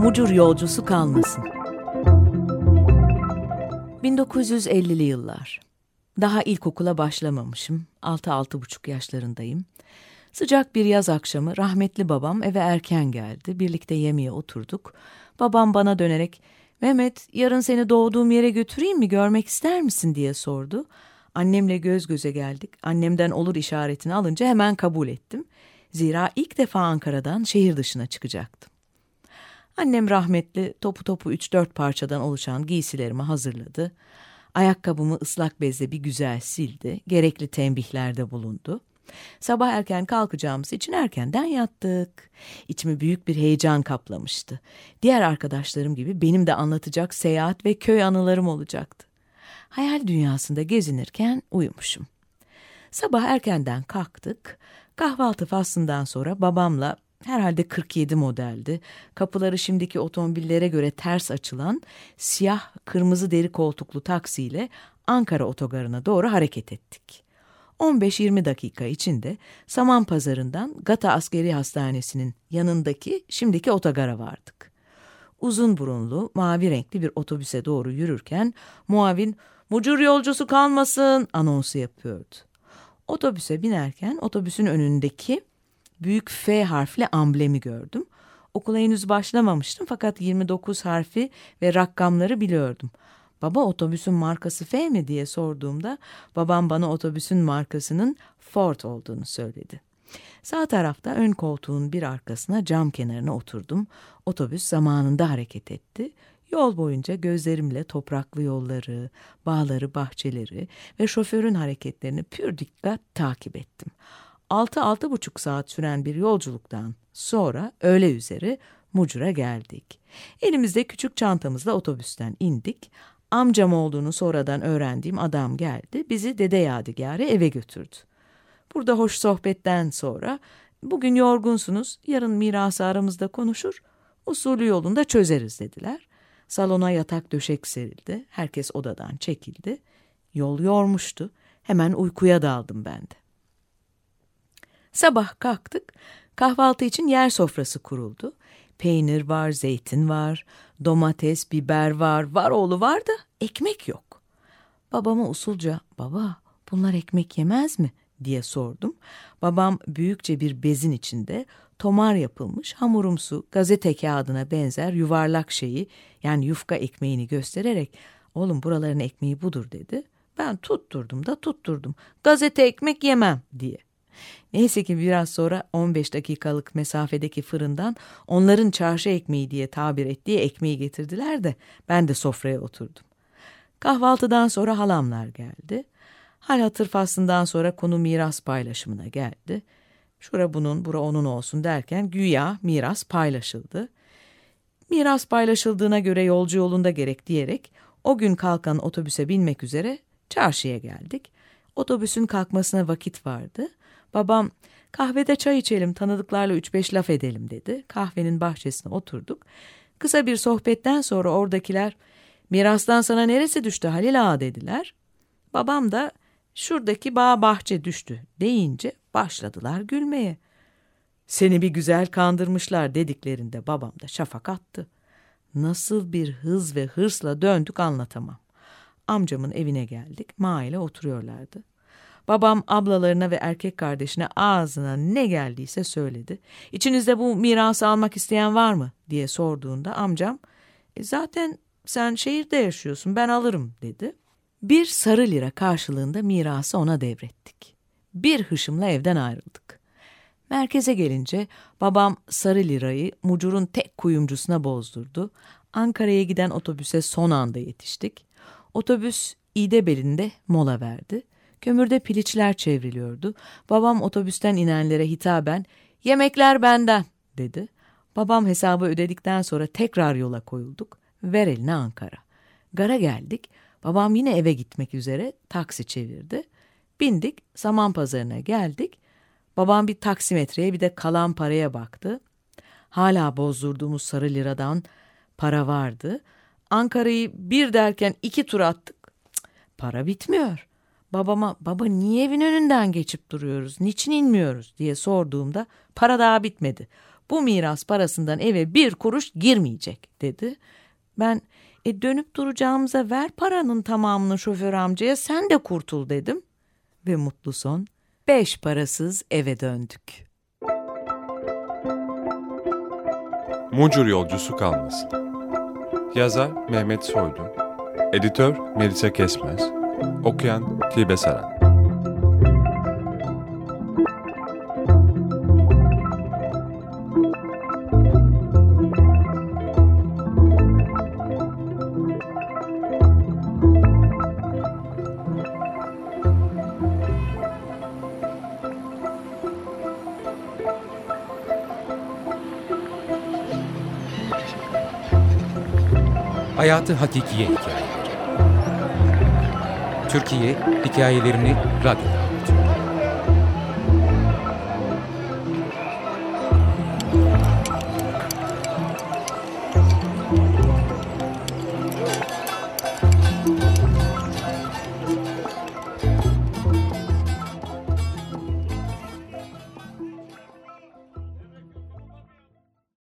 Mucur yolcusu kalmasın. 1950'li yıllar. Daha ilkokula başlamamışım. 6-6,5 yaşlarındayım. Sıcak bir yaz akşamı rahmetli babam eve erken geldi. Birlikte yemeğe oturduk. Babam bana dönerek Mehmet yarın seni doğduğum yere götüreyim mi görmek ister misin diye sordu. Annemle göz göze geldik. Annemden olur işaretini alınca hemen kabul ettim. Zira ilk defa Ankara'dan şehir dışına çıkacaktım. Annem rahmetli topu topu üç dört parçadan oluşan giysilerimi hazırladı. Ayakkabımı ıslak bezle bir güzel sildi. Gerekli tembihlerde bulundu. Sabah erken kalkacağımız için erkenden yattık. İçimi büyük bir heyecan kaplamıştı. Diğer arkadaşlarım gibi benim de anlatacak seyahat ve köy anılarım olacaktı. Hayal dünyasında gezinirken uyumuşum. Sabah erkenden kalktık. Kahvaltı faslından sonra babamla herhalde 47 modeldi. Kapıları şimdiki otomobillere göre ters açılan siyah kırmızı deri koltuklu taksiyle Ankara otogarına doğru hareket ettik. 15-20 dakika içinde Saman Pazarı'ndan Gata Askeri Hastanesi'nin yanındaki şimdiki otogara vardık. Uzun burunlu, mavi renkli bir otobüse doğru yürürken muavin "Mucur yolcusu kalmasın" anonsu yapıyordu. Otobüse binerken otobüsün önündeki büyük F harfli amblemi gördüm. Okula henüz başlamamıştım fakat 29 harfi ve rakamları biliyordum. Baba otobüsün markası F mi diye sorduğumda babam bana otobüsün markasının Ford olduğunu söyledi. Sağ tarafta ön koltuğun bir arkasına cam kenarına oturdum. Otobüs zamanında hareket etti. Yol boyunca gözlerimle topraklı yolları, bağları, bahçeleri ve şoförün hareketlerini pür dikkat takip ettim. 6-6,5 saat süren bir yolculuktan sonra öğle üzeri Mucur'a geldik. Elimizde küçük çantamızla otobüsten indik. Amcam olduğunu sonradan öğrendiğim adam geldi. Bizi Dede Yadigarı eve götürdü. Burada hoş sohbetten sonra bugün yorgunsunuz, yarın mirası aramızda konuşur, usulü yolunda çözeriz dediler. Salona yatak döşek serildi. Herkes odadan çekildi. Yol yormuştu. Hemen uykuya daldım ben de. Sabah kalktık. Kahvaltı için yer sofrası kuruldu. Peynir var, zeytin var, domates, biber var, var oğlu var da ekmek yok. Babama usulca, baba bunlar ekmek yemez mi diye sordum. Babam büyükçe bir bezin içinde tomar yapılmış hamurumsu gazete kağıdına benzer yuvarlak şeyi yani yufka ekmeğini göstererek oğlum buraların ekmeği budur dedi. Ben tutturdum da tutturdum gazete ekmek yemem diye. Neyse ki biraz sonra 15 dakikalık mesafedeki fırından onların çarşı ekmeği diye tabir ettiği ekmeği getirdiler de ben de sofraya oturdum. Kahvaltıdan sonra halamlar geldi. Hal hatır faslından sonra konu miras paylaşımına geldi. Şura bunun, bura onun olsun derken güya miras paylaşıldı. Miras paylaşıldığına göre yolcu yolunda gerek diyerek o gün kalkan otobüse binmek üzere çarşıya geldik. Otobüsün kalkmasına vakit vardı. Babam kahvede çay içelim tanıdıklarla üç beş laf edelim dedi. Kahvenin bahçesine oturduk. Kısa bir sohbetten sonra oradakiler mirastan sana neresi düştü Halil ağa dediler. Babam da şuradaki bağ bahçe düştü deyince başladılar gülmeye. Seni bir güzel kandırmışlar dediklerinde babam da şafak attı. Nasıl bir hız ve hırsla döndük anlatamam. Amcamın evine geldik. Ma ile oturuyorlardı. Babam ablalarına ve erkek kardeşine ağzına ne geldiyse söyledi. İçinizde bu mirası almak isteyen var mı diye sorduğunda amcam e zaten sen şehirde yaşıyorsun ben alırım dedi. Bir sarı lira karşılığında mirası ona devrettik. Bir hışımla evden ayrıldık. Merkeze gelince babam sarı lirayı mucurun tek kuyumcusuna bozdurdu. Ankara'ya giden otobüse son anda yetiştik. Otobüs İdebeli'nde mola verdi. Kömürde piliçler çevriliyordu. Babam otobüsten inenlere hitaben yemekler benden dedi. Babam hesabı ödedikten sonra tekrar yola koyulduk. Ver eline Ankara. Gara geldik. Babam yine eve gitmek üzere taksi çevirdi. Bindik, saman pazarına geldik. Babam bir taksimetreye bir de kalan paraya baktı. Hala bozdurduğumuz sarı liradan para vardı. Ankara'yı bir derken iki tur attık. Cık, para bitmiyor. Babama baba niye evin önünden geçip duruyoruz, niçin inmiyoruz diye sorduğumda para daha bitmedi. Bu miras parasından eve bir kuruş girmeyecek dedi. Ben e dönüp duracağımıza ver paranın tamamını şoför amcaya sen de kurtul dedim. Ve mutlu son beş parasız eve döndük. Mucur yolcusu kalmasın. Yazar Mehmet Soylu Editör Melisa Kesmez Okuyan Tilbe Saran. Hayatı Hakikiye Hikayeleri Türkiye Hikayelerini Radyo'da